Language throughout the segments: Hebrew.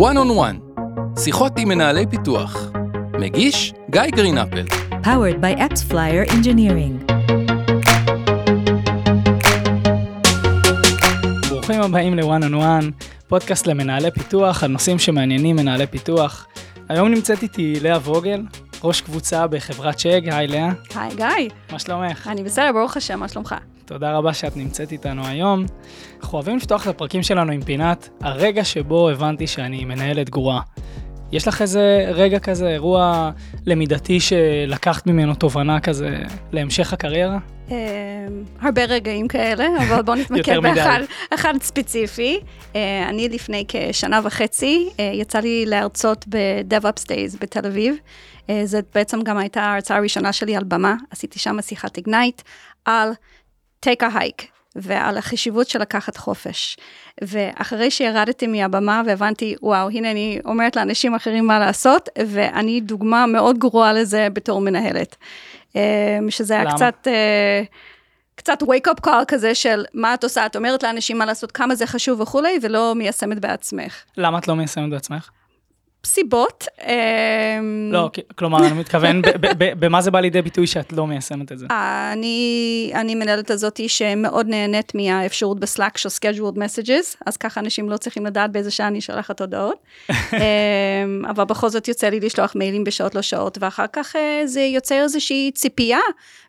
One on One, שיחות עם מנהלי פיתוח. מגיש גיא גרינפל. powered by AppsFlyer Engineering. ברוכים הבאים ל-One on One, פודקאסט למנהלי פיתוח, על נושאים שמעניינים מנהלי פיתוח. היום נמצאת איתי לאה ווגל, ראש קבוצה בחברת שג, היי לאה, היי גיא, מה שלומך? אני בסדר, ברוך השם, מה שלומך? תודה רבה שאת נמצאת איתנו היום. אנחנו אוהבים לפתוח את הפרקים שלנו עם פינת הרגע שבו הבנתי שאני מנהלת גרועה. יש לך איזה רגע כזה, אירוע למידתי שלקחת ממנו תובנה כזה להמשך הקריירה? אה, הרבה רגעים כאלה, אבל בואו נתמקד. באחד אחד ספציפי. אה, אני לפני כשנה וחצי, אה, יצא לי להרצות ב-DevUps Days בתל אביב. אה, זאת בעצם גם הייתה ההרצאה הראשונה שלי על במה, עשיתי שם שיחת איגנייט על take a hike. ועל החשיבות של לקחת חופש. ואחרי שירדתי מהבמה והבנתי, וואו, הנה אני אומרת לאנשים אחרים מה לעשות, ואני דוגמה מאוד גרועה לזה בתור מנהלת. אה, שזה היה למה? קצת... אה, קצת wake up call כזה של מה את עושה, את אומרת לאנשים מה לעשות, כמה זה חשוב וכולי, ולא מיישמת בעצמך. למה את לא מיישמת בעצמך? סיבות. אה, לא, כלומר, אני מתכוון, במה זה בא לידי ביטוי שאת לא מיישמת את זה? אני, אני מנהלת הזאתי שמאוד נהנית מהאפשרות בסלאק של scheduled messages, אז ככה אנשים לא צריכים לדעת באיזה שעה אני שולחת הודעות. אמ, אבל בכל זאת יוצא לי לשלוח מיילים בשעות לא שעות, ואחר כך אה, זה יוצר איזושהי ציפייה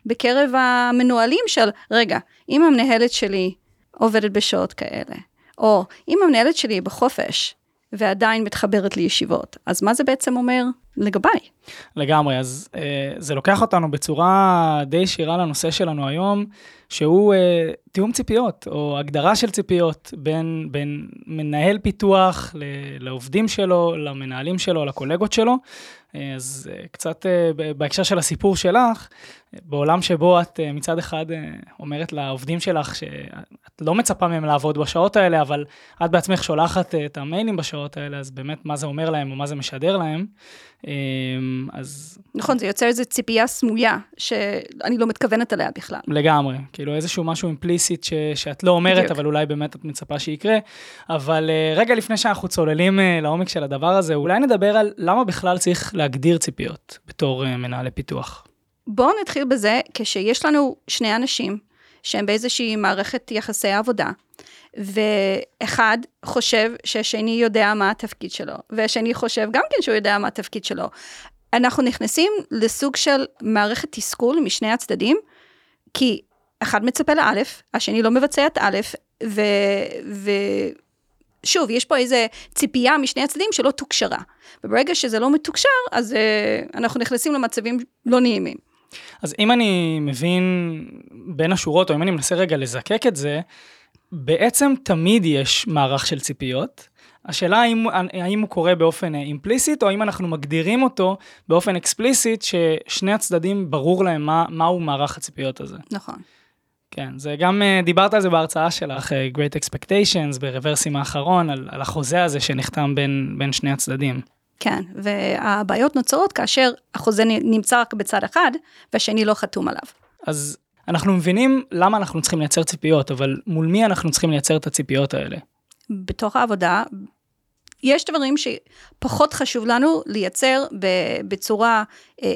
בקרב המנוהלים של, רגע, אם המנהלת שלי עובדת בשעות כאלה, או אם המנהלת שלי בחופש, ועדיין מתחברת לישיבות, אז מה זה בעצם אומר לגביי? לגמרי, אז אה, זה לוקח אותנו בצורה די ישירה לנושא שלנו היום, שהוא אה, תיאום ציפיות, או הגדרה של ציפיות בין, בין מנהל פיתוח ל- לעובדים שלו, למנהלים שלו, לקולגות שלו. אה, אז אה, קצת אה, בהקשר של הסיפור שלך, בעולם שבו את אה, מצד אחד אה, אומרת לעובדים שלך שאת לא מצפה מהם לעבוד בשעות האלה, אבל את בעצמך שולחת אה, את המיילים בשעות האלה, אז באמת מה זה אומר להם או מה זה משדר להם. אה, אז נכון, זה יוצר איזו ציפייה סמויה, שאני לא מתכוונת אליה בכלל. לגמרי, כאילו איזשהו משהו אימפליסיט ש, שאת לא אומרת, בדיוק. אבל אולי באמת את מצפה שיקרה. אבל uh, רגע לפני שאנחנו צוללים uh, לעומק של הדבר הזה, אולי נדבר על למה בכלל צריך להגדיר ציפיות בתור uh, מנהלי פיתוח. בואו נתחיל בזה, כשיש לנו שני אנשים שהם באיזושהי מערכת יחסי עבודה, ואחד חושב שהשני יודע מה התפקיד שלו, והשני חושב גם כן שהוא יודע מה התפקיד שלו. אנחנו נכנסים לסוג של מערכת תסכול משני הצדדים, כי אחד מצפה לאלף, השני לא מבצע את א', ו... ו... שוב, יש פה איזה ציפייה משני הצדדים שלא תוקשרה. וברגע שזה לא מתוקשר, אז uh, אנחנו נכנסים למצבים לא נעימים. אז אם אני מבין בין השורות, או אם אני מנסה רגע לזקק את זה, בעצם תמיד יש מערך של ציפיות. השאלה האם, האם הוא קורה באופן אימפליסיט, או האם אנחנו מגדירים אותו באופן אקספליסיט, ששני הצדדים ברור להם מה, מהו מערך הציפיות הזה. נכון. כן, זה גם, אה, דיברת על זה בהרצאה שלך, אה, Great Expectations, ברוורסים האחרון, על, על החוזה הזה שנחתם בין, בין שני הצדדים. כן, והבעיות נוצרות כאשר החוזה נמצא רק בצד אחד, והשני לא חתום עליו. אז אנחנו מבינים למה אנחנו צריכים לייצר ציפיות, אבל מול מי אנחנו צריכים לייצר את הציפיות האלה? בתוך העבודה, יש דברים שפחות חשוב לנו לייצר בצורה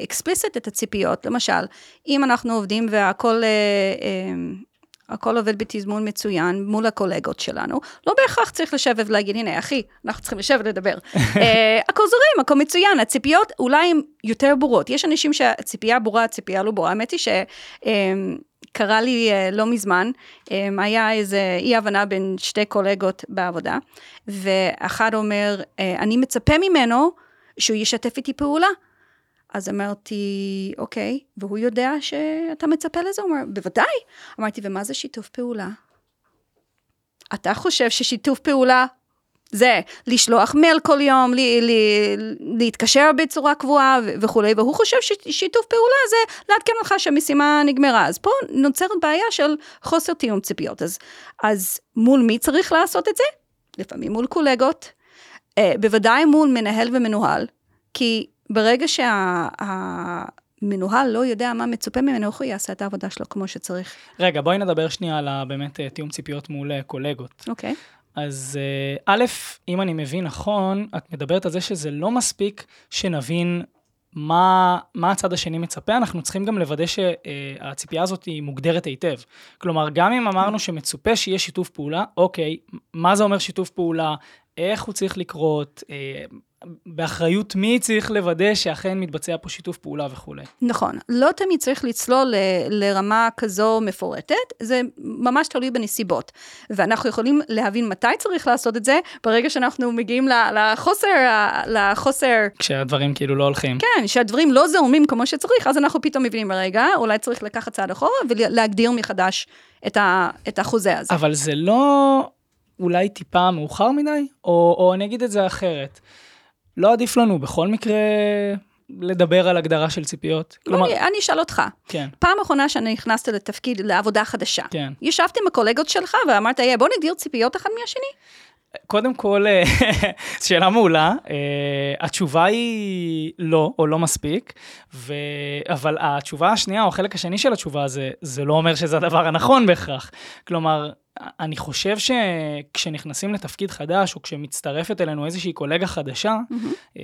אקספליסט את הציפיות. למשל, אם אנחנו עובדים והכל... הכל עובד בתזמון מצוין מול הקולגות שלנו, לא בהכרח צריך לשבת ולהגיד, הנה, אחי, אנחנו צריכים לשבת לדבר. אה, הכל זורם, הכל מצוין, הציפיות אולי הן יותר ברורות. יש אנשים שהציפייה ברורה, הציפייה לא ברורה. האמת היא שקרה לי אה, לא מזמן, אה, היה איזה אי הבנה בין שתי קולגות בעבודה, ואחד אומר, אה, אני מצפה ממנו שהוא ישתף איתי פעולה. אז אמרתי, אוקיי, והוא יודע שאתה מצפה לזה? הוא אומר, בוודאי. אמרתי, ומה זה שיתוף פעולה? אתה חושב ששיתוף פעולה זה לשלוח מייל כל יום, ל- ל- להתקשר בצורה קבועה ו- וכולי, והוא חושב ששיתוף פעולה זה לעדכן אותך שהמשימה נגמרה. אז פה נוצרת בעיה של חוסר תיאום ציפיות. אז, אז מול מי צריך לעשות את זה? לפעמים מול קולגות, אה, בוודאי מול מנהל ומנוהל, כי ברגע שהמנוהל לא יודע מה מצופה ממנו, הוא יעשה את העבודה שלו כמו שצריך. רגע, בואי נדבר שנייה על באמת אה, תיאום ציפיות מול אה, קולגות. אוקיי. אז אה, א', אם אני מבין נכון, את מדברת על זה שזה לא מספיק שנבין מה, מה הצד השני מצפה, אנחנו צריכים גם לוודא שהציפייה הזאת היא מוגדרת היטב. כלומר, גם אם אמרנו שמצופה שיהיה שיתוף פעולה, אוקיי, מה זה אומר שיתוף פעולה? איך הוא צריך לקרות? אה, באחריות מי צריך לוודא שאכן מתבצע פה שיתוף פעולה וכולי. נכון, לא תמיד צריך לצלול ל- לרמה כזו מפורטת, זה ממש תלוי בנסיבות. ואנחנו יכולים להבין מתי צריך לעשות את זה, ברגע שאנחנו מגיעים לחוסר, לחוסר, כשהדברים כאילו לא הולכים. כן, שהדברים לא זורמים כמו שצריך, אז אנחנו פתאום מבינים, רגע, אולי צריך לקחת צעד אחורה ולהגדיר מחדש את, ה- את החוזה הזה. אבל זה לא אולי טיפה מאוחר מדי? או, או אני אגיד את זה אחרת. לא עדיף לנו בכל מקרה לדבר על הגדרה של ציפיות? כלומר, לא, אני אשאל אותך. כן. פעם אחרונה שאני נכנסת לתפקיד, לעבודה חדשה. כן. ישבת עם הקולגות שלך ואמרת, hey, בוא נגדיר ציפיות אחד מהשני? קודם כל, אה, שאלה מעולה. Uh, התשובה היא לא, או לא מספיק, ו... אבל התשובה השנייה, או החלק השני של התשובה, זה, זה לא אומר שזה הדבר הנכון בהכרח. כלומר, אני חושב שכשנכנסים לתפקיד חדש, או כשמצטרפת אלינו איזושהי קולגה חדשה, mm-hmm.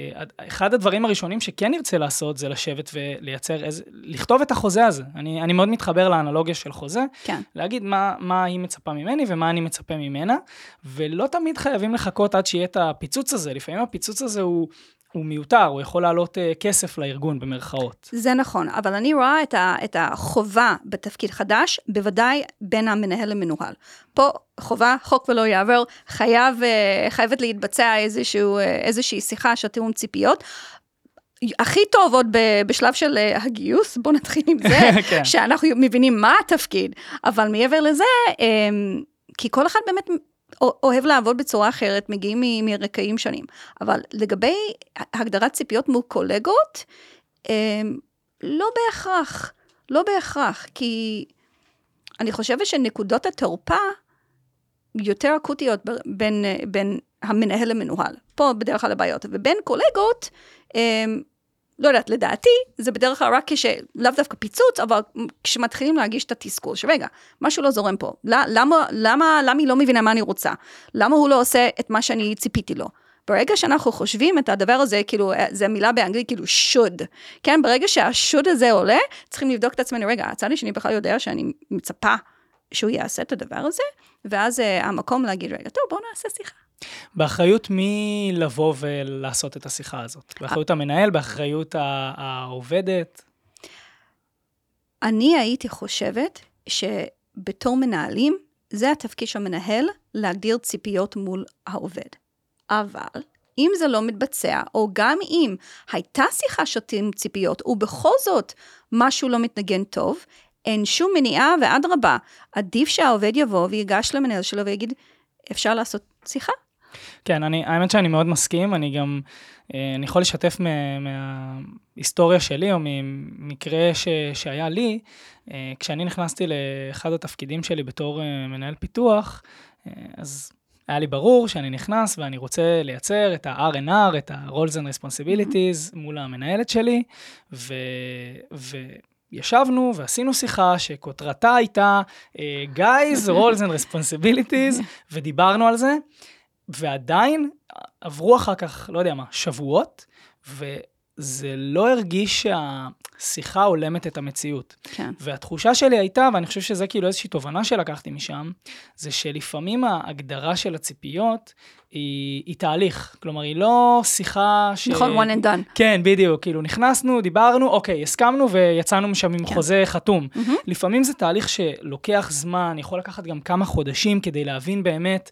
אחד הדברים הראשונים שכן נרצה לעשות זה לשבת ולייצר, איזה, לכתוב את החוזה הזה. אני, אני מאוד מתחבר לאנלוגיה של חוזה, כן. להגיד מה, מה היא מצפה ממני ומה אני מצפה ממנה, ולא תמיד חייבים לחכות עד שיהיה את הפיצוץ הזה. לפעמים הפיצוץ הזה הוא... הוא מיותר, הוא יכול לעלות uh, כסף לארגון במרכאות. זה נכון, אבל אני רואה את, ה, את החובה בתפקיד חדש, בוודאי בין המנהל למנוהל. פה חובה, חוק ולא יעבור, חייב, uh, חייבת להתבצע איזשהו, uh, איזושהי שיחה של תיאום ציפיות. הכי טוב עוד בשלב של הגיוס, בואו נתחיל עם זה, כן. שאנחנו מבינים מה התפקיד, אבל מעבר לזה, כי כל אחד באמת אוהב לעבוד בצורה אחרת, מגיעים מרקעים שונים. אבל לגבי הגדרת ציפיות מול קולגות, אמ, לא בהכרח, לא בהכרח, כי אני חושבת שנקודות התורפה יותר אקוטיות בין, בין המנהל למנוהל. פה בדרך כלל הבעיות. ובין קולגות, אמ, לא יודעת, לדעתי, זה בדרך כלל רק כש... לאו דווקא פיצוץ, אבל כשמתחילים להגיש את התסכול, שרגע, משהו לא זורם פה. למה, למה, למה היא לא מבינה מה אני רוצה? למה הוא לא עושה את מה שאני ציפיתי לו? ברגע שאנחנו חושבים את הדבר הזה, כאילו, זו מילה באנגלית, כאילו should, כן? ברגע שהשווד הזה עולה, צריכים לבדוק את עצמנו, רגע, הצד השני בכלל יודע שאני מצפה שהוא יעשה את הדבר הזה, ואז uh, המקום להגיד, רגע, טוב, בואו נעשה שיחה. באחריות מי לבוא ולעשות את השיחה הזאת? באחריות המנהל, באחריות העובדת? אני הייתי חושבת שבתור מנהלים, זה התפקיד של המנהל להגדיר ציפיות מול העובד. אבל אם זה לא מתבצע, או גם אם הייתה שיחה של ציפיות, ובכל זאת משהו לא מתנגן טוב, אין שום מניעה, ואדרבה, עדיף שהעובד יבוא ויגש למנהל שלו ויגיד, אפשר לעשות שיחה? כן, אני, האמת שאני מאוד מסכים, אני גם, אה, אני יכול לשתף מההיסטוריה שלי, או ממקרה ש, שהיה לי, אה, כשאני נכנסתי לאחד התפקידים שלי בתור אה, מנהל פיתוח, אז היה לי ברור שאני נכנס ואני רוצה לייצר את ה-R&R, את ה-Roles and Responsibilities mm-hmm. מול המנהלת שלי, ו... ו... ישבנו ועשינו שיחה שכותרתה הייתה Guys, Roles and Responsibilities, ודיברנו על זה. ועדיין עברו אחר כך, לא יודע מה, שבועות, וזה לא הרגיש שהשיחה הולמת את המציאות. כן. והתחושה שלי הייתה, ואני חושב שזה כאילו איזושהי תובנה שלקחתי משם, זה שלפעמים ההגדרה של הציפיות היא, היא תהליך. כלומר, היא לא שיחה ש... נכון, one and done. כן, בדיוק. כאילו, נכנסנו, דיברנו, אוקיי, הסכמנו ויצאנו משם עם כן. חוזה חתום. Mm-hmm. לפעמים זה תהליך שלוקח זמן, יכול לקחת גם כמה חודשים כדי להבין באמת.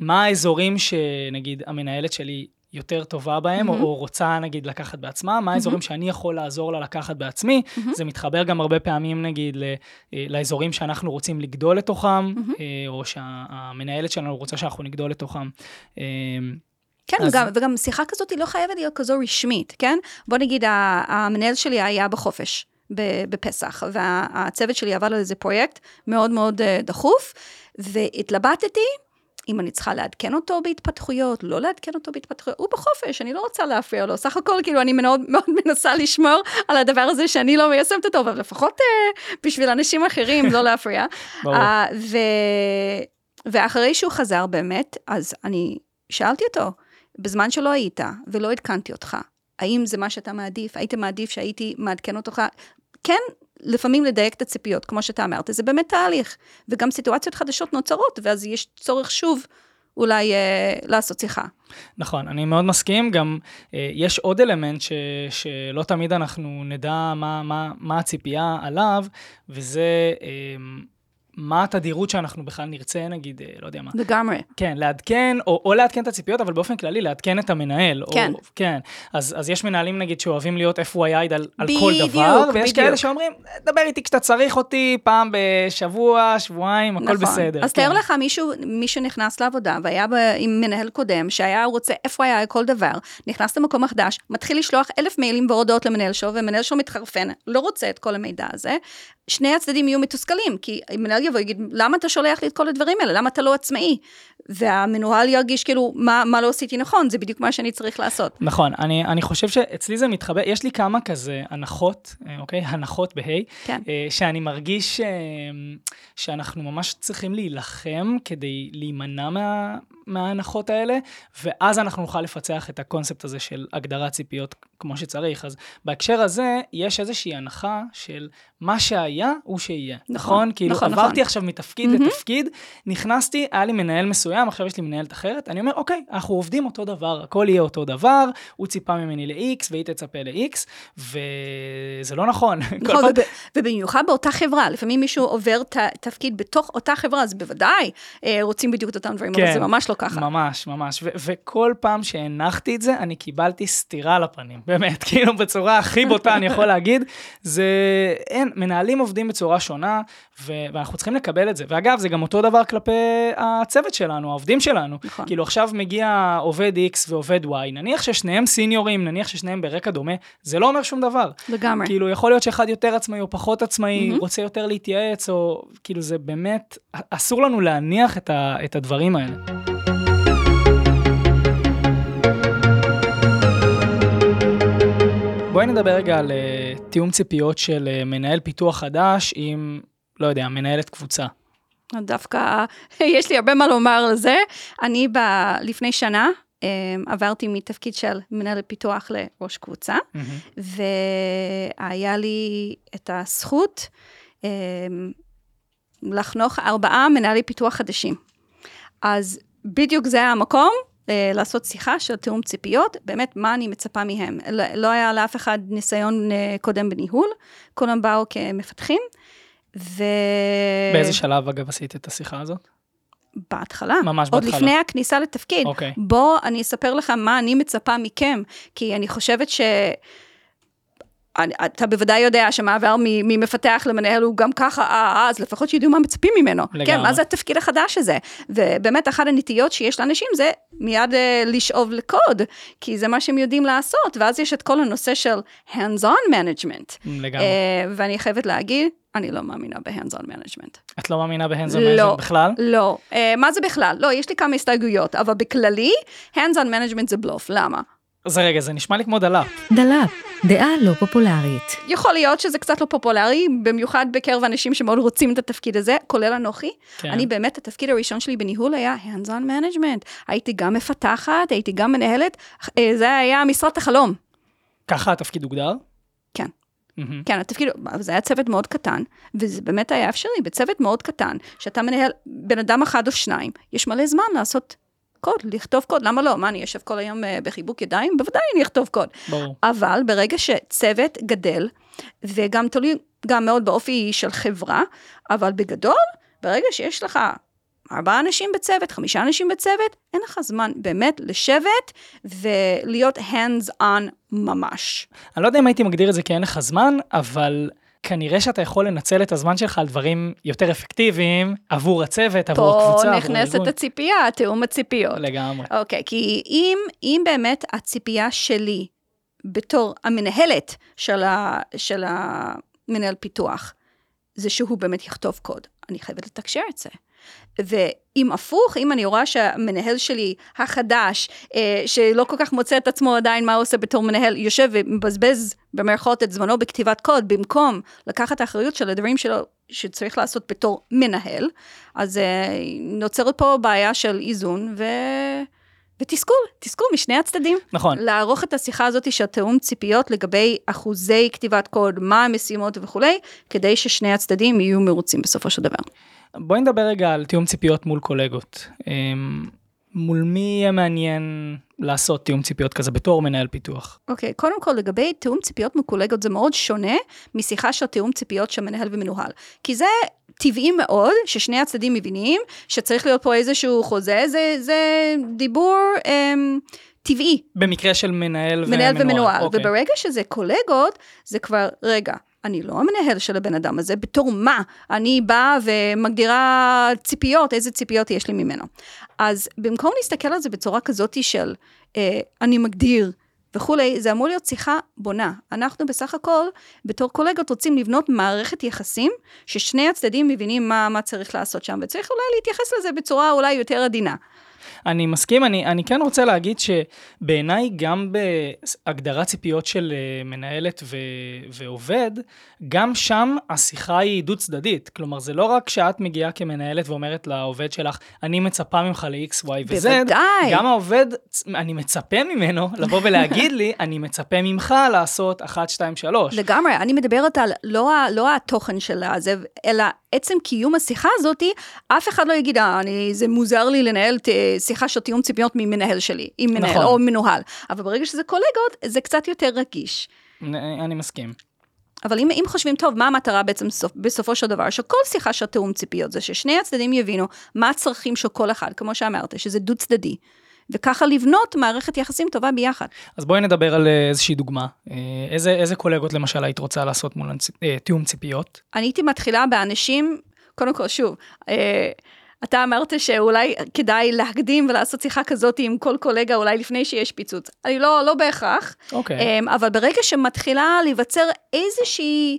מה האזורים שנגיד המנהלת שלי יותר טובה בהם, mm-hmm. או, או רוצה נגיד לקחת בעצמה, מה האזורים mm-hmm. שאני יכול לעזור לה לקחת בעצמי. Mm-hmm. זה מתחבר גם הרבה פעמים נגיד ל, אה, לאזורים שאנחנו רוצים לגדול לתוכם, mm-hmm. או שהמנהלת שלנו רוצה שאנחנו נגדול לתוכם. אה, כן, אז... וגם, וגם שיחה כזאת היא לא חייבת להיות כזו רשמית, כן? בוא נגיד, המנהל שלי היה בחופש. בפסח, והצוות שלי עבד על איזה פרויקט מאוד מאוד דחוף, והתלבטתי אם אני צריכה לעדכן אותו בהתפתחויות, לא לעדכן אותו בהתפתחויות, הוא בחופש, אני לא רוצה להפריע לו. סך הכל, כאילו, אני מאוד מאוד מנסה לשמור על הדבר הזה שאני לא מיישמת אותו, אבל לפחות uh, בשביל אנשים אחרים לא להפריע. ברור. Uh, ו... ואחרי שהוא חזר באמת, אז אני שאלתי אותו, בזמן שלא היית ולא עדכנתי אותך, האם זה מה שאתה מעדיף? היית מעדיף שהייתי מעדכן אותך? כן, לפעמים לדייק את הציפיות, כמו שאתה אמרת, זה באמת תהליך. וגם סיטואציות חדשות נוצרות, ואז יש צורך שוב אולי אה, לעשות שיחה. נכון, אני מאוד מסכים, גם אה, יש עוד אלמנט ש, שלא תמיד אנחנו נדע מה, מה, מה הציפייה עליו, וזה... אה, מה התדירות שאנחנו בכלל נרצה, נגיד, אה, לא יודע מה. לגמרי. כן, לעדכן, או, או לעדכן את הציפיות, אבל באופן כללי, לעדכן את המנהל. כן. או, כן. אז, אז יש מנהלים, נגיד, שאוהבים להיות FYI על, על כל דבר, ויש בדיוק. כאלה שאומרים, דבר איתי כשאתה צריך אותי, פעם בשבוע, שבועיים, הכל נכון. בסדר. אז כן. תאר לך מישהו, מישהו נכנס לעבודה והיה ב, עם מנהל קודם, שהיה רוצה FYI כל דבר, נכנס למקום החדש, מתחיל לשלוח אלף מיילים והודעות למנהל שלו, ומנהל שלו מתחרפן, לא רוצה את כל המידע הזה. שני הצדדים יהיו מתוסכלים, כי המנהל יבוא ויגיד, למה אתה שולח לי את כל הדברים האלה? למה אתה לא עצמאי? והמנוהל ירגיש כאילו, מה, מה לא עשיתי נכון? זה בדיוק מה שאני צריך לעשות. נכון, אני, אני חושב שאצלי זה מתחבא, יש לי כמה כזה הנחות, אוקיי? הנחות בה', כן. אה, שאני מרגיש אה, שאנחנו ממש צריכים להילחם כדי להימנע מה, מההנחות האלה, ואז אנחנו נוכל לפצח את הקונספט הזה של הגדרת ציפיות כמו שצריך. אז בהקשר הזה, יש איזושהי הנחה של מה שהיה הוא שיהיה. נכון, נכון? כאילו, נכון, עברתי נכון. עכשיו מתפקיד מהמם. לתפקיד, נכנסתי, היה לי מנהל מסוים, עכשיו יש לי מנהלת אחרת, אני אומר, אוקיי, אנחנו עובדים אותו דבר, הכל יהיה אותו דבר, הוא ציפה ממני ל-X והיא תצפה ל-X, וזה לא נכון. נכון, וב, ובמיוחד באותה חברה, לפעמים מישהו עובר ת, תפקיד בתוך אותה חברה, אז בוודאי אה, רוצים בדיוק את אותם דברים, אבל כן, זה ממש לא ככה. ממש, ממש. ו- וכל פעם שהנחתי את זה, אני קיבלתי סטירה לפנים, באמת, כאילו בצורה הכי בוטה, אני יכול להגיד, זה, אין, מנהלים עובדים בצורה שונה, ו- ואנחנו צריכים לקבל את זה. ואגב, זה גם אותו דבר כלפי הצוות שלנו, העובדים שלנו. נכון. כאילו עכשיו מגיע עובד X ועובד Y, נניח ששניהם סיניורים, נניח ששניהם ברקע דומה, זה לא אומר שום דבר. לגמרי. כאילו, יכול להיות שאחד יותר עצמאי או פחות עצמאי, מהמם. רוצה יותר להתייעץ, או כאילו, זה באמת, אסור לנו להניח את, ה, את הדברים האלה. בואי נדבר רגע על אה, תיאום ציפיות של אה, מנהל פיתוח חדש עם, לא יודע, מנהלת קבוצה. דווקא יש לי הרבה מה לומר על זה. אני ב, לפני שנה אה, עברתי מתפקיד של מנהלת פיתוח לראש קבוצה, והיה לי את הזכות אה, לחנוך ארבעה מנהלי פיתוח חדשים. אז בדיוק זה המקום. אה, לעשות שיחה של תיאום ציפיות, באמת מה אני מצפה מהם. לא, לא היה לאף אחד ניסיון אה, קודם בניהול, כולם באו כמפתחים, ו... באיזה שלב, אגב, עשית את השיחה הזאת? בהתחלה. ממש עוד בהתחלה. לפני הכניסה לתפקיד. אוקיי. בוא אני אספר לך מה אני מצפה מכם, כי אני חושבת ש... אני- אתה בוודאי יודע שמעבר ממפתח למנהל הוא גם ככה, אה, אה, אז לפחות שידעו מה מצפים ממנו. לגמרי. כן, מה זה התפקיד החדש הזה? ובאמת, אחת הנטיות שיש לאנשים זה מיד אה, לשאוב לקוד, כי זה מה שהם יודעים לעשות, ואז יש את כל הנושא של hands-on management. לגמרי. אה, ואני חייבת להגיד, אני לא מאמינה ב-hands-on management. את לא מאמינה ב hands-on לא. בכלל? לא. אה, מה זה בכלל? לא, יש לי כמה הסתייגויות, אבל בכללי, hands on management זה בלוף, למה? אז רגע, זה נשמע לי כמו דלאפ. דלאפ, דעה לא פופולרית. יכול להיות שזה קצת לא פופולרי, במיוחד בקרב אנשים שמאוד רוצים את התפקיד הזה, כולל אנוכי. כן. אני באמת, התפקיד הראשון שלי בניהול היה hands on management. הייתי גם מפתחת, הייתי גם מנהלת, אה, זה היה משרת החלום. ככה התפקיד הוגדר? כן. מהמם. כן, התפקיד, זה היה צוות מאוד קטן, וזה באמת היה אפשרי, בצוות מאוד קטן, שאתה מנהל בן אדם אחד או שניים, יש מלא זמן לעשות קוד, לכתוב קוד, למה לא? מה, אני יושב כל היום אה, בחיבוק ידיים? בוודאי אני אכתוב קוד. ברור. אבל ברגע שצוות גדל, וגם תלוי גם מאוד באופי של חברה, אבל בגדול, ברגע שיש לך ארבעה אנשים בצוות, חמישה אנשים בצוות, אין לך זמן באמת לשבת ולהיות hands on ממש. אני לא יודע אם הייתי מגדיר את זה כי אין לך זמן, אבל כנראה שאתה יכול לנצל את הזמן שלך על דברים יותר אפקטיביים עבור הצוות, עבור פה הקבוצה, עבור נכנסת הארגון. הציפייה, תיאום הציפיות. לגמרי. אוקיי, כי אם, אם באמת הציפייה שלי בתור המנהלת של, ה, של המנהל פיתוח, זה שהוא באמת יכתוב קוד, אני חייבת לתקשר את זה. ואם הפוך, אם אני רואה שהמנהל שלי החדש, אה, שלא כל כך מוצא את עצמו עדיין מה הוא עושה בתור מנהל, יושב ומבזבז במרכאות את זמנו בכתיבת קוד, במקום לקחת אחריות של הדברים שלו שצריך לעשות בתור מנהל, אז אה, נוצרת פה בעיה של איזון ו... ותסכול, תסכול משני הצדדים. נכון. לערוך את השיחה הזאת של תיאום ציפיות לגבי אחוזי כתיבת קוד, מה המשימות וכולי, כדי ששני הצדדים יהיו מרוצים בסופו של דבר. בואי נדבר רגע על תיאום ציפיות מול קולגות. אמ, מול מי יהיה מעניין לעשות תיאום ציפיות כזה בתור מנהל פיתוח? אוקיי, okay, קודם כל לגבי תיאום ציפיות מקולגות זה מאוד שונה משיחה של תיאום ציפיות של מנהל ומנוהל. כי זה טבעי מאוד ששני הצדדים מבינים שצריך להיות פה איזשהו חוזה, זה, זה דיבור אמ, טבעי. במקרה של מנהל, מנהל ומנוהל. ומנוהל. אוקיי. וברגע שזה קולגות, זה כבר, רגע, אני לא המנהל של הבן אדם הזה, בתור מה? אני באה ומגדירה ציפיות, איזה ציפיות יש לי ממנו. אז במקום להסתכל על זה בצורה כזאת של אה, אני מגדיר וכולי, זה אמור להיות שיחה בונה. אנחנו בסך הכל, בתור קולגות, רוצים לבנות מערכת יחסים, ששני הצדדים מבינים מה, מה צריך לעשות שם, וצריך אולי להתייחס לזה בצורה אולי יותר עדינה. אני מסכים, אני, אני כן רוצה להגיד שבעיניי גם בהגדרת ציפיות של אה, מנהלת ו, ועובד, גם שם השיחה היא דו צדדית. כלומר, זה לא רק שאת מגיעה כמנהלת ואומרת לעובד שלך, אני מצפה ממך ל-X, Y ו-Z, בוודאי. גם העובד, אני מצפה ממנו לבוא ולהגיד לי, אני מצפה ממך לעשות 1, 2, 3. לגמרי, אני מדברת על לא, לא התוכן של הזה, אלא עצם קיום השיחה הזאת, אף אחד לא יגיד, "אה, אני, זה מוזר לי לנהל ת- שיחה של תיאום ציפיות ממנהל שלי, עם מנהל נכון. או מנוהל. אבל ברגע שזה קולגות, זה קצת יותר רגיש. אני, אני מסכים. אבל אם, אם חושבים טוב, מה המטרה בעצם סוף, בסופו של דבר, שכל שיחה של תיאום ציפיות זה ששני הצדדים יבינו מה הצרכים של כל אחד, כמו שאמרת, שזה דו צדדי. וככה לבנות מערכת יחסים טובה ביחד. אז בואי נדבר על אה, איזושהי דוגמה. אה, איזה, איזה קולגות למשל היית רוצה לעשות מול אה, תיאום ציפיות? אני הייתי מתחילה באנשים, קודם כל, שוב, אה, אתה אמרת שאולי כדאי להקדים ולעשות שיחה כזאת עם כל קולגה, אולי לפני שיש פיצוץ. אני לא, לא בהכרח, אוקיי. אה, אבל ברגע שמתחילה להיווצר איזושהי...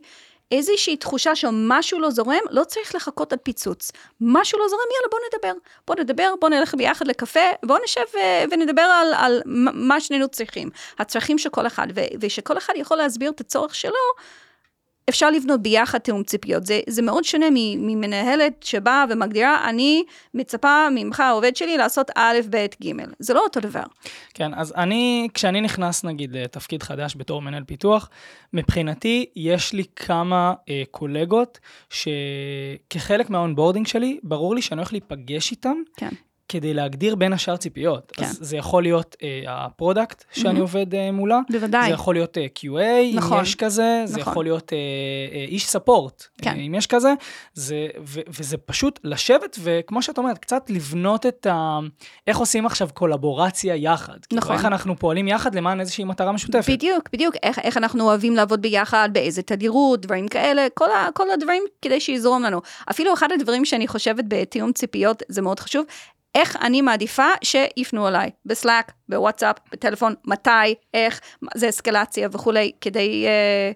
איזושהי תחושה שמשהו לא זורם, לא צריך לחכות עד פיצוץ. משהו לא זורם, יאללה, בוא נדבר. בוא נדבר, בוא נלך ביחד לקפה, בוא נשב ו- ונדבר על, על מה שנינו צריכים. הצרכים של כל אחד, ושכל אחד יכול להסביר את הצורך שלו, אפשר לבנות ביחד תיאום ציפיות. זה, זה מאוד שונה ממנהלת שבאה ומגדירה, אני מצפה ממך, העובד שלי, לעשות א', ב', ג'. זה לא אותו דבר. כן, אז אני, כשאני נכנס נגיד לתפקיד חדש בתור מנהל פיתוח, מבחינתי יש לי כמה אה, קולגות שכחלק מה onboarding שלי, ברור לי שאני הולך להיפגש איתם. כן. כדי להגדיר בין השאר ציפיות. כן. אז זה יכול להיות אה, ה product שאני מהמ. עובד אה, מולה, בוודאי. זה יכול להיות אה, QA, נכון. אם יש כזה, זה נכון. יכול להיות אה, אה, איש support, כן. אה, אם יש כזה, זה, ו, וזה פשוט לשבת וכמו שאת אומרת, קצת לבנות את ה... איך עושים עכשיו קולבורציה יחד. כאילו, נכון. איך אנחנו פועלים יחד למען איזושהי מטרה משותפת. בדיוק, בדיוק. איך, איך אנחנו אוהבים לעבוד ביחד, באיזה תדירות, דברים כאלה, כל, ה, כל הדברים כדי שיזרום לנו. אפילו אחד הדברים שאני חושבת בתיאום ציפיות, זה מאוד חשוב, איך אני מעדיפה שיפנו אליי, בסלאק, בוואטסאפ, בטלפון, מתי, איך, זה אסקלציה וכולי, כדי, אה,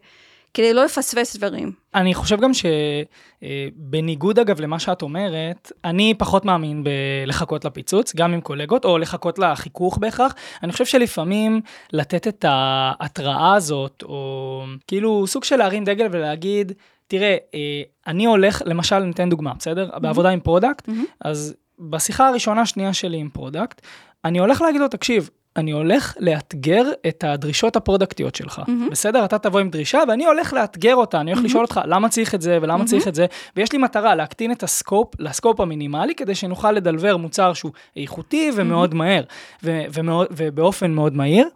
כדי לא לפספס דברים. אני חושב גם שבניגוד אגב למה שאת אומרת, אני פחות מאמין בלחכות לפיצוץ, גם עם קולגות, או לחכות לחיכוך בהכרח. אני חושב שלפעמים לתת את ההתראה הזאת, או כאילו סוג של להרים דגל ולהגיד, תראה, אה, אני הולך, למשל, ניתן דוגמה, בסדר? בעבודה עם product, מהמ. אז בשיחה הראשונה, שנייה שלי עם product, אני הולך להגיד לו, תקשיב, אני הולך לאתגר את הדרישות הפרודקטיות שלך, מהמ. בסדר? אתה תבוא עם דרישה ואני הולך לאתגר אותה, אני הולך לשאול אותך למה צריך את זה ולמה צריך את זה, ויש לי מטרה להקטין את ה scope ל scope המינימלי, כדי שנוכל לדלבר מוצר שהוא איכותי ומאוד מהר, ו- ומאוד- ובאופן מאוד מהיר.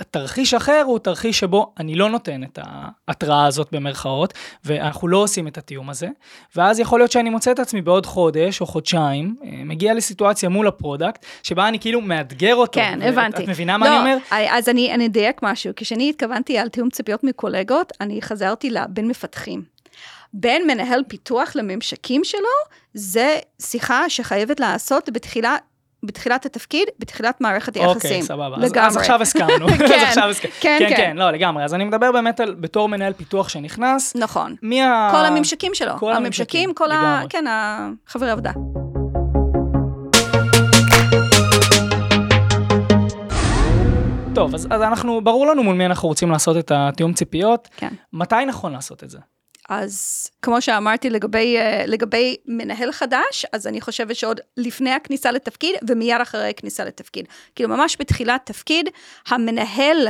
ותרחיש אחר הוא תרחיש שבו אני לא נותן את ההתראה הזאת במרכאות, ואנחנו לא עושים את התיאום הזה, ואז יכול להיות שאני מוצא את עצמי בעוד חודש או חודשיים, אה, מגיע לסיטואציה מול ה product, שבה אני כאילו מאתגר אותו. כן, ואת- הבנתי. את מבינה מה לא, אני אומר? אז אני, אני אדייק משהו. כשאני התכוונתי על תיאום ציפיות מקולגות, אני חזרתי לבין מפתחים. בין מנהל פיתוח לממשקים שלו, זה שיחה שחייבת לעשות בתחילה, בתחילת התפקיד, בתחילת מערכת היחסים. אוקיי, סבבה. אז, לגמרי. אז עכשיו הסכמנו. אז כן, עכשיו הסכ... כן, כן, כן. כן, לא, לגמרי. אז אני מדבר באמת על, בתור מנהל פיתוח שנכנס, נכון. מי ה... כל הממשקים שלו. כל הממשקים, הממשקים, כל ה... לגמרי. כן, החברי עבודה. טוב, אז, אז אנחנו, ברור לנו מול מי אנחנו רוצים לעשות את התיאום ציפיות. כן. מתי נכון לעשות את זה? אז כמו שאמרתי לגבי, אה, לגבי מנהל חדש, אז אני חושבת שעוד לפני הכניסה לתפקיד ומיד אחרי הכניסה לתפקיד. כאילו ממש בתחילת תפקיד, המנהל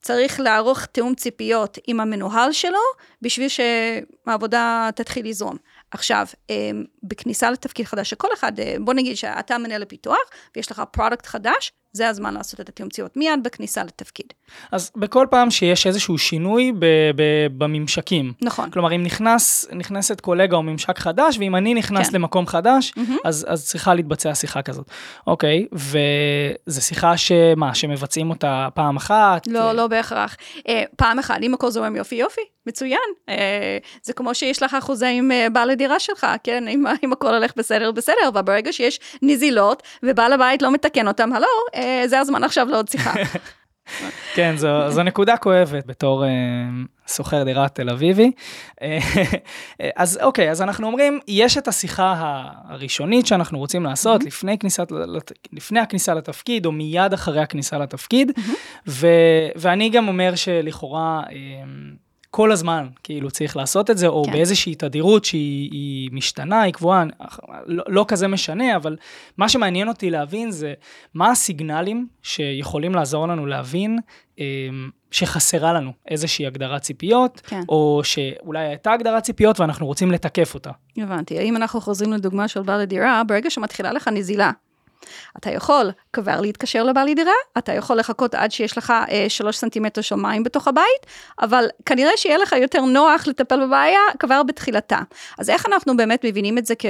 צריך לערוך תיאום ציפיות עם המנוהל שלו, בשביל שהעבודה תתחיל לזרום. עכשיו, אמ, בכניסה לתפקיד חדש, שכל אחד, אה, בוא נגיד שאתה מנהל הפיתוח, ויש לך product חדש, זה הזמן לעשות את התיאום ציפיות, מיד בכניסה לתפקיד. אז בכל פעם שיש איזשהו שינוי ב- ב- בממשקים. נכון. כלומר, אם נכנס, נכנסת קולגה או ממשק חדש, ואם אני נכנס כן. למקום חדש, מהמם. אז, אז צריכה להתבצע שיחה כזאת. אוקיי, וזו שיחה שמה, שמבצעים אותה פעם אחת? לא, לא בהכרח. אה, פעם אחת, אם הכל זורם יופי יופי, מצוין. אה, זה כמו שיש לך חוזה עם אה, בעל הדירה שלך, כן? אם, אם הכל הולך בסדר, בסדר, אבל ברגע שיש נזילות, ובעל הבית לא מתקן אותם, הלו, זה הזמן עכשיו לעוד שיחה. כן, זו, זו נקודה כואבת בתור אה, שוכר דירה תל אביבי. אה, אז אוקיי, אז אנחנו אומרים, יש את השיחה הראשונית שאנחנו רוצים לעשות Mm-hmm. לפני, כניסת, לפני הכניסה לתפקיד, או מיד אחרי הכניסה לתפקיד, Mm-hmm. ו, ואני גם אומר שלכאורה... אה, כל הזמן, כאילו, צריך לעשות את זה, או כן. באיזושהי תדירות שהיא היא משתנה, היא קבועה, לא, לא כזה משנה, אבל מה שמעניין אותי להבין זה מה הסיגנלים שיכולים לעזור לנו להבין אה, שחסרה לנו איזושהי הגדרת ציפיות, כן. או שאולי הייתה הגדרת ציפיות ואנחנו רוצים לתקף אותה. הבנתי. אם אנחנו חוזרים לדוגמה של בעל הדירה, ברגע שמתחילה לך נזילה, אתה יכול כבר להתקשר לבעל הדירה, אתה יכול לחכות עד שיש לך אה, שלוש סנטימטר של מים בתוך הבית, אבל כנראה שיהיה לך יותר נוח לטפל בבעיה כבר בתחילתה. אז איך אנחנו באמת מבינים את זה כ...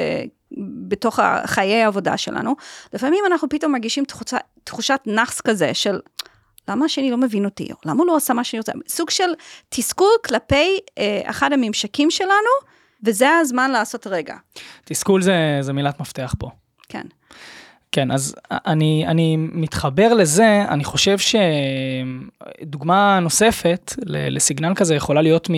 בתוך חיי העבודה שלנו? לפעמים אנחנו פתאום מרגישים תחושה, תחושת נאחס כזה של... למה השני לא מבין אותי? או למה הוא לא עשה מה שאני רוצה? סוג של תסכול כלפי אה, אחד הממשקים שלנו, וזה הזמן לעשות רגע. תסכול זה, זה מילת מפתח פה. כן. כן, אז אני, אני מתחבר לזה, אני חושב שדוגמה נוספת לסיגנל כזה יכולה להיות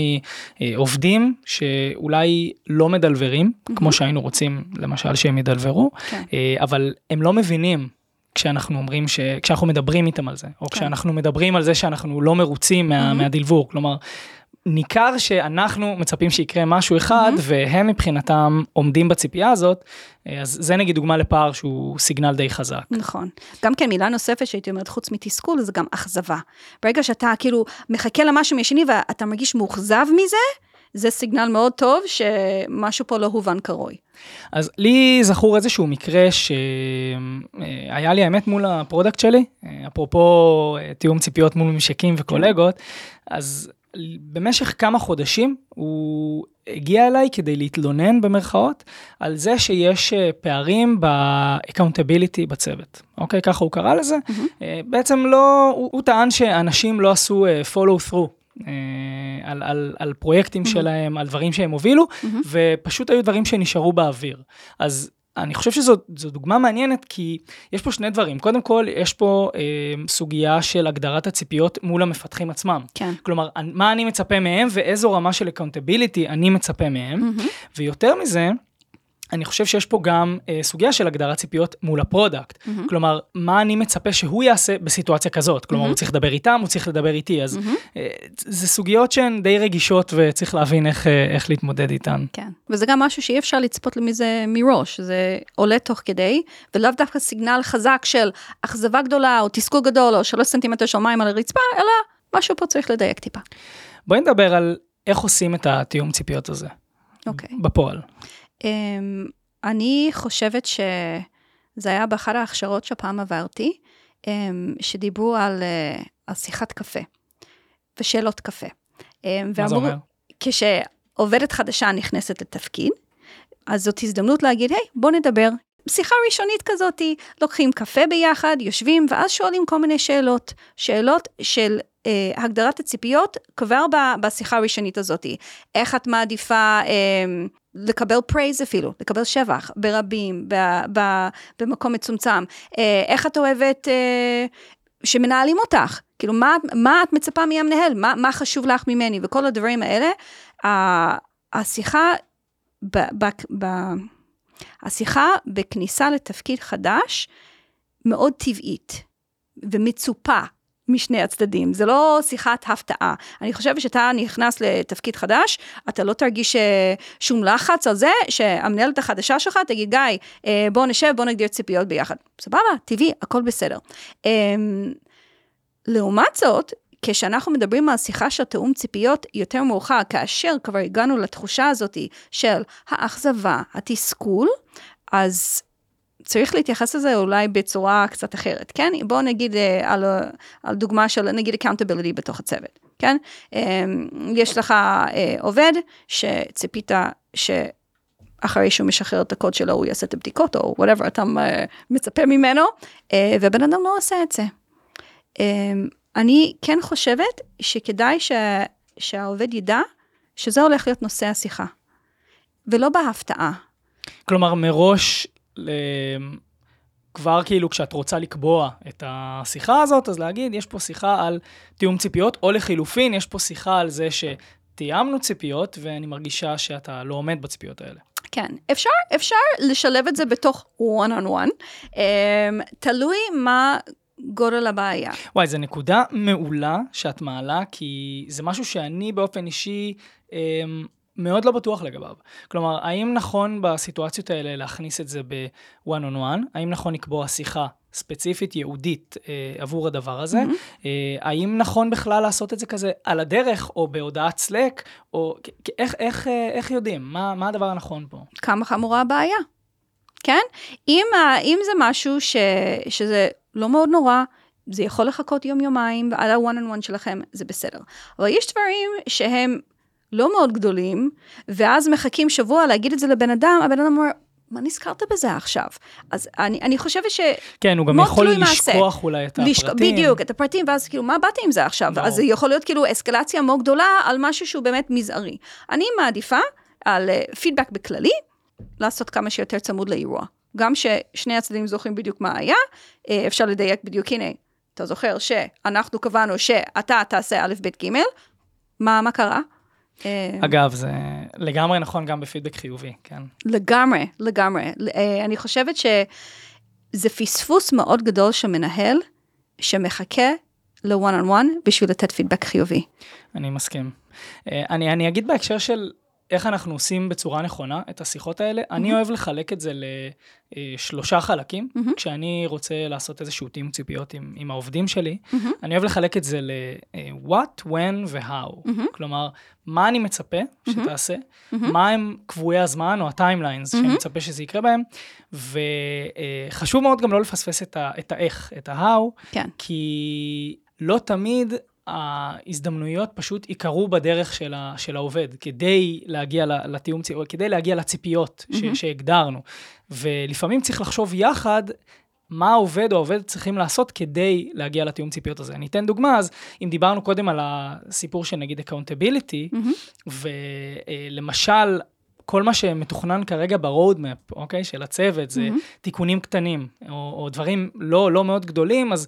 מעובדים שאולי לא מדלברים, כמו שהיינו רוצים למשל שהם ידלברו, כן. אה, אבל הם לא מבינים. כשאנחנו אומרים ש... כשאנחנו מדברים איתם על זה, או כן. כשאנחנו מדברים על זה שאנחנו לא מרוצים מה, מהדלבור, כלומר, ניכר שאנחנו מצפים שיקרה משהו אחד, והם מבחינתם עומדים בציפייה הזאת, אה, אז זה נגיד דוגמה לפער שהוא סיגנל די חזק. נכון. גם כן, מילה נוספת שהייתי אומרת, חוץ מתסכול, זה גם אכזבה. ברגע שאתה כאילו מחכה למשהו מהשני ואתה מרגיש מאוכזב מזה, זה סיגנל מאוד טוב שמשהו פה לא הובן כראוי. אז לי זכור איזשהו מקרה שהיה לי האמת מול ה product שלי, אה, אפרופו אה, תיאום ציפיות מול ממשקים וקולגות, אז במשך כמה חודשים הוא הגיע אליי כדי להתלונן במרכאות על זה שיש אה, פערים ב-accountability בצוות, אוקיי? ככה הוא קרא לזה. אה, בעצם לא, הוא, הוא טען שאנשים לא עשו אה, follow through. על, על, על פרויקטים שלהם, על דברים שהם הובילו, ופשוט היו דברים שנשארו באוויר. אז אני חושב שזו זו דוגמה מעניינת, כי יש פה שני דברים. קודם כל, יש פה אה, סוגיה של הגדרת הציפיות מול המפתחים עצמם. כן. כלומר, מה אני מצפה מהם ואיזו רמה של accountability אני מצפה מהם. ויותר מזה, אני חושב שיש פה גם אה, סוגיה של הגדרת ציפיות מול ה product. מהמ. כלומר, מה אני מצפה שהוא יעשה בסיטואציה כזאת? כלומר, מהמ. הוא צריך לדבר איתם, הוא צריך לדבר איתי. אז מהמ. אה, זה סוגיות שהן די רגישות וצריך להבין איך, אה, איך להתמודד איתן. כן. וזה גם משהו שאי אפשר לצפות מזה מראש, זה עולה תוך כדי, ולאו דווקא סיגנל חזק של אכזבה גדולה, או תסכול גדול, או שלוש סנטימטר של מים על הרצפה, אלא משהו פה צריך לדייק טיפה. בואי נדבר על איך עושים את התיאום ציפיות הזה אוקיי. בפועל. אמ, אני חושבת שזה היה באחת ההכשרות שפעם עברתי, אמ, שדיברו על, אה, על שיחת קפה ושאלות קפה. אמ, מה זה אומר? כשעובדת חדשה נכנסת לתפקיד, אז זאת הזדמנות להגיד, היי, בוא נדבר. שיחה ראשונית כזאתי, לוקחים קפה ביחד, יושבים, ואז שואלים כל מיני שאלות. שאלות של אה, הגדרת הציפיות כבר בשיחה הראשונית הזאתי. איך את מעדיפה אה, לקבל פרייז אפילו, לקבל שבח, ברבים, ב, ב, במקום מצומצם. אה, איך את אוהבת אה, שמנהלים אותך? כאילו, מה, מה את מצפה מהמנהל? מה, מה חשוב לך ממני? וכל הדברים האלה. השיחה, ב, ב, ב, השיחה בכניסה לתפקיד חדש מאוד טבעית ומצופה משני הצדדים, זה לא שיחת הפתעה. אני חושבת שאתה נכנס לתפקיד חדש, אתה לא תרגיש אה, שום לחץ על זה, שהמנהלת החדשה שלך תגיד, גיא, אה, בוא נשב, בוא נגדיר ציפיות ביחד. סבבה, טבעי, הכל בסדר. אמ, לעומת זאת, כשאנחנו מדברים על שיחה של תאום ציפיות יותר מאוחר, כאשר כבר הגענו לתחושה הזאת של האכזבה, התסכול, אז צריך להתייחס לזה אולי בצורה קצת אחרת, כן? בואו נגיד אה, על, על דוגמה של נגיד accountability בתוך הצוות, כן? אמ, יש לך אה, עובד שציפית ש... אחרי שהוא משחרר את הקוד שלו, הוא יעשה את הבדיקות, או whatever אתה אה, מצפה ממנו, ובן אדם לא עושה את זה. אמ, אני כן חושבת שכדאי ש... שהעובד ידע שזה הולך להיות נושא השיחה, ולא בהפתעה. כלומר, מראש, כבר כאילו כשאת רוצה לקבוע את השיחה הזאת, אז להגיד, יש פה שיחה על תיאום ציפיות, או לחילופין, יש פה שיחה על זה שתיאמנו ציפיות, ואני מרגישה שאתה לא עומד בציפיות האלה. כן, אפשר, אפשר לשלב את זה בתוך one on one, um, תלוי מה גודל הבעיה. וואי, זו נקודה מעולה שאת מעלה, כי זה משהו שאני באופן אישי אמ, מאוד לא בטוח לגביו. כלומר, האם נכון בסיטואציות האלה להכניס את זה ב-one on one? האם נכון לקבוע שיחה ספציפית, ייעודית, אה, עבור הדבר הזה? Mm-hmm. אה, האם נכון בכלל לעשות את זה כזה על הדרך, או בהודעת סלק, או איך, איך, אה, איך יודעים? מה, מה הדבר הנכון פה? כמה חמורה הבעיה, כן? אם, אם זה משהו ש, שזה לא מאוד נורא, זה יכול לחכות יום-יומיים על ה-one on one שלכם, זה בסדר. אבל יש דברים שהם לא מאוד גדולים, ואז מחכים שבוע להגיד את זה לבן אדם, הבן אדם אומר, מה נזכרת בזה עכשיו? אז אני, אני חושבת ש... כן, הוא גם יכול לשכוח מעשה. אולי את לשכ... הפרטים. בדיוק, את הפרטים, ואז כאילו, מה באתי עם זה עכשיו? לא. אז זה יכול להיות כאילו אסקלציה מאוד גדולה על משהו שהוא באמת מזערי. אני מעדיפה על פידבק uh, בכללי, לעשות כמה שיותר צמוד לאירוע. גם ששני הצדדים זוכרים בדיוק מה היה, אה, אפשר לדייק בדיוק, הנה, אתה זוכר שאנחנו קבענו שאתה תעשה א', ב', ג', מה, מה קרה? אה, אגב, זה לגמרי נכון גם בפידבק חיובי, כן? לגמרי, לגמרי. אה, אני חושבת שזה פספוס מאוד גדול של מנהל שמחכה ל-one on one בשביל לתת פידבק חיובי. אני מסכים. אני, אני אגיד בהקשר של איך אנחנו עושים בצורה נכונה את השיחות האלה. Mm-hmm. אני אוהב לחלק את זה לשלושה חלקים. Mm-hmm. כשאני רוצה לעשות איזשהו תיאום ציפיות עם, עם העובדים שלי, mm-hmm. אני אוהב לחלק את זה ל-what, when ו-how. Mm-hmm. כלומר, מה אני מצפה שתעשה, mm-hmm. מה הם קבועי הזמן או הטיימליינס mm-hmm. שאני מצפה שזה יקרה בהם, וחשוב מאוד גם לא לפספס את, ה- את האיך, את ה-how, כן. כי לא תמיד ההזדמנויות פשוט ייקרו בדרך של, ה, של העובד, כדי להגיע לתיאום, כדי להגיע לציפיות ש, mm-hmm. שהגדרנו. ולפעמים צריך לחשוב יחד מה העובד או העובד צריכים לעשות כדי להגיע לתיאום ציפיות הזה. אני אתן דוגמה, אז אם דיברנו קודם על הסיפור של נגיד accountability, mm-hmm. ולמשל, כל מה שמתוכנן כרגע ב-roadmap, אוקיי, של הצוות, זה mm-hmm. תיקונים קטנים, או, או דברים לא, לא מאוד גדולים, אז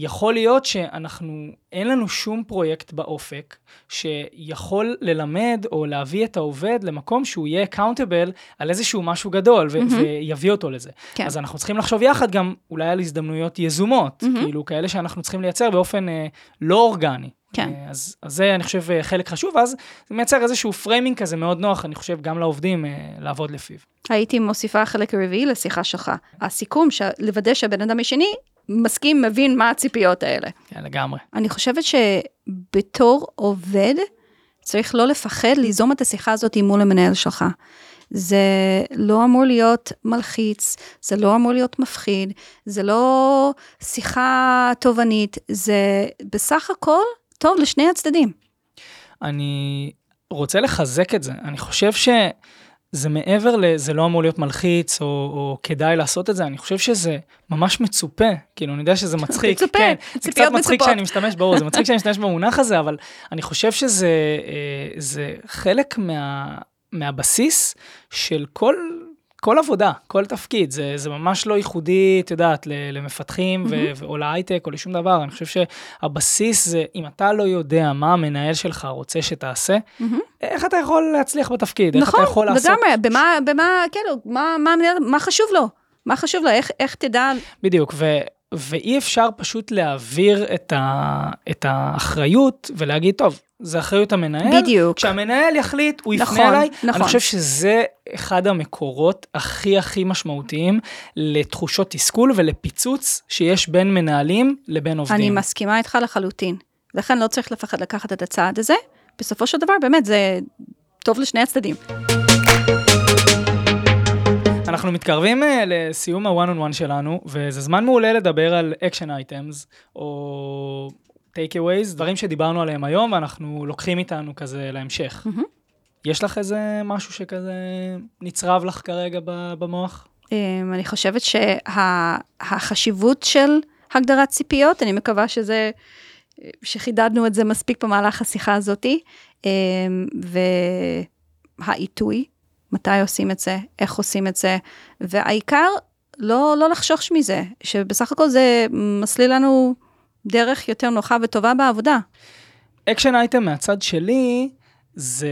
יכול להיות שאנחנו, אין לנו שום פרויקט באופק שיכול ללמד או להביא את העובד למקום שהוא יהיה accountable על איזשהו משהו גדול ו- mm-hmm. ויביא אותו לזה. כן. אז אנחנו צריכים לחשוב יחד גם אולי על הזדמנויות יזומות, mm-hmm. כאילו כאלה שאנחנו צריכים לייצר באופן אה, לא אורגני. כן. אה, אז, אז זה, אני חושב, אה, חלק חשוב, ואז זה מייצר איזשהו framing כזה מאוד נוח, אני חושב, גם לעובדים אה, לעבוד לפיו. הייתי מוסיפה חלק רביעי לשיחה שלך. הסיכום, לוודא שהבן אדם השני מסכים, מבין מה הציפיות האלה. כן, לגמרי. אני חושבת שבתור עובד, צריך לא לפחד ליזום את השיחה הזאת מול המנהל שלך. זה לא אמור להיות מלחיץ, זה לא אמור להיות מפחיד, זה לא שיחה תובענית, זה בסך הכל טוב לשני הצדדים. אני רוצה לחזק את זה. אני חושב ש... זה מעבר לזה לא אמור להיות מלחיץ או, או כדאי לעשות את זה, אני חושב שזה ממש מצופה, כאילו אני יודע שזה מצחיק, מצופה, כן, זה קצת מצחיק שאני משתמש, ברור, זה מצחיק שאני משתמש במונח הזה, אבל אני חושב שזה אה, חלק מה, מהבסיס של כל כל עבודה, כל תפקיד, זה, זה ממש לא ייחודי, את יודעת, למפתחים mm-hmm. ו- או להייטק או לשום דבר. אני חושב שהבסיס זה, אם אתה לא יודע מה המנהל שלך רוצה שתעשה, mm-hmm. איך אתה יכול להצליח בתפקיד? נכון, איך אתה יכול לעשות... נכון, לגמרי, במה, במה, כאילו, מה, מה, מה חשוב לו? מה חשוב לו? איך, איך תדע... בדיוק, ואי אפשר פשוט להעביר את, ה, את האחריות ולהגיד, טוב, זה אחריות המנהל. בדיוק. כשהמנהל יחליט, הוא נכון, יפנה אליי. נכון. אני חושב שזה אחד המקורות הכי הכי משמעותיים לתחושות תסכול ולפיצוץ שיש בין מנהלים לבין עובדים. אני מסכימה איתך לחלוטין. לכן לא צריך לפחד לקחת את הצעד הזה. בסופו של דבר, באמת, זה טוב לשני הצדדים. אנחנו מתקרבים uh, לסיום ה-one on one שלנו, וזה זמן מעולה לדבר על action items, או takeaways, דברים שדיברנו עליהם היום, ואנחנו לוקחים איתנו כזה להמשך. מהמם. יש לך איזה משהו שכזה נצרב לך כרגע במוח? אמ, אני חושבת שהחשיבות של הגדרת ציפיות, אני מקווה שזה, שחידדנו את זה מספיק במהלך השיחה הזאתי, אמ, והעיתוי, מתי עושים את זה, איך עושים את זה, והעיקר, לא, לא לחשוש מזה, שבסך הכל זה מסליל לנו דרך יותר נוחה וטובה בעבודה. action item מהצד שלי, זה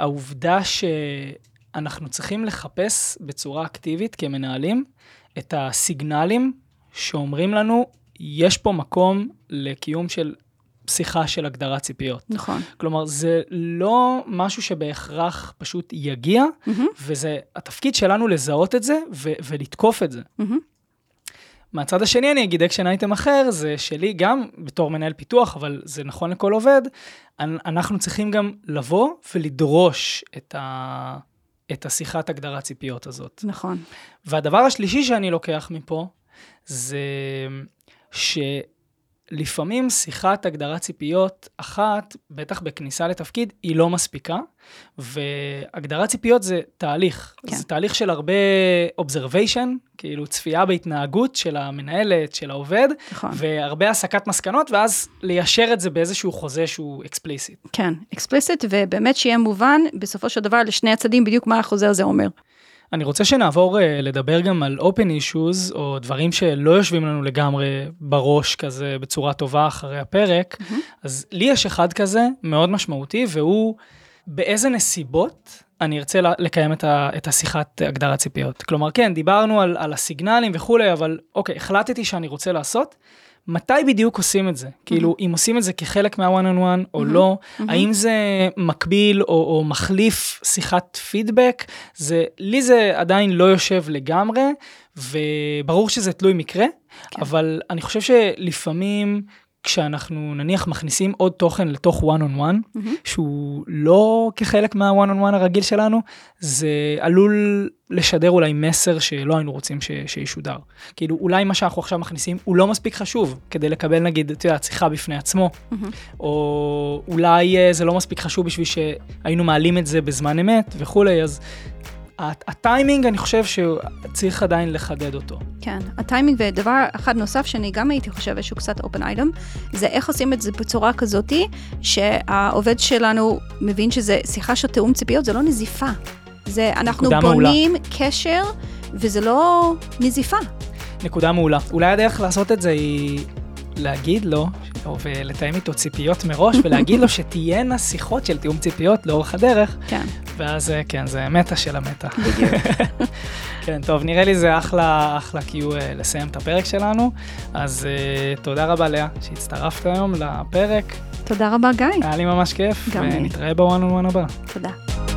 העובדה שאנחנו צריכים לחפש בצורה אקטיבית כמנהלים את הסיגנלים שאומרים לנו, יש פה מקום לקיום של שיחה של הגדרת ציפיות. נכון. כלומר, זה לא משהו שבהכרח פשוט יגיע, מהמם, וזה התפקיד שלנו לזהות את זה ו- ולתקוף את זה. מהמם. מהצד השני אני אגיד action item אחר, זה שלי גם בתור מנהל פיתוח, אבל זה נכון לכל עובד, אנ- אנחנו צריכים גם לבוא ולדרוש את, ה... את השיחת הגדרת ציפיות הזאת. נכון. והדבר השלישי שאני לוקח מפה, זה שלפעמים שיחת הגדרת ציפיות אחת, בטח בכניסה לתפקיד, היא לא מספיקה, והגדרת ציפיות זה תהליך. כן. זה תהליך של הרבה observation, כאילו צפייה בהתנהגות של המנהלת, של העובד, נכון. והרבה הסקת מסקנות, ואז ליישר את זה באיזשהו חוזה שהוא אקספליסיט. כן, אקספליסיט, ובאמת שיהיה מובן, בסופו של דבר, לשני הצדדים, בדיוק מה החוזה הזה אומר. אני רוצה שנעבור uh, לדבר גם על open issues, או דברים שלא יושבים לנו לגמרי בראש כזה בצורה טובה אחרי הפרק. Mm-hmm. אז לי יש אחד כזה מאוד משמעותי, והוא באיזה נסיבות אני ארצה לקיים את, ה, את השיחת הגדרת ציפיות. כלומר, כן, דיברנו על, על הסיגנלים וכולי, אבל אוקיי, החלטתי שאני רוצה לעשות. מתי בדיוק עושים את זה? כאילו, אם עושים את זה כחלק מה-one on one או לא, האם זה מקביל או, או מחליף שיחת פידבק? זה, לי זה עדיין לא יושב לגמרי, וברור שזה תלוי מקרה, כן. אבל אני חושב שלפעמים כשאנחנו נניח מכניסים עוד תוכן לתוך one on one, שהוא לא כחלק מה-one on one הרגיל שלנו, זה עלול לשדר אולי מסר שלא היינו רוצים ש- שישודר. כאילו, אולי מה שאנחנו עכשיו מכניסים הוא לא מספיק חשוב כדי לקבל נגיד, את יודעת, שיחה בפני עצמו, או אולי אה, זה לא מספיק חשוב בשביל שהיינו מעלים את זה בזמן אמת וכולי, אז הטיימינג, אני חושב שצריך עדיין לחדד אותו. כן, הטיימינג ודבר אחד נוסף שאני גם הייתי חושבת שהוא קצת open item, זה איך עושים את זה בצורה כזאתי, שהעובד שלנו מבין שזה שיחה של תיאום ציפיות, זה לא נזיפה. זה, אנחנו נקודה מעולה. בונים קשר, וזה לא נזיפה. נקודה מעולה. אולי הדרך לעשות את זה היא להגיד לו, או ולתאם איתו ציפיות מראש, ולהגיד לו שתהיינה שיחות של תיאום ציפיות לאורך הדרך, כן, ואז אה, כן, זה מטה של המטה. בדיוק. כן, טוב, נראה לי זה אחלה, אחלה קיו אה, לסיים את הפרק שלנו. אז uh, תודה רבה, לאה, שהצטרפת היום לפרק. תודה רבה, גיא. היה לי ממש כיף, גם לי. ונתראה בוואן און וואן הבא. תודה.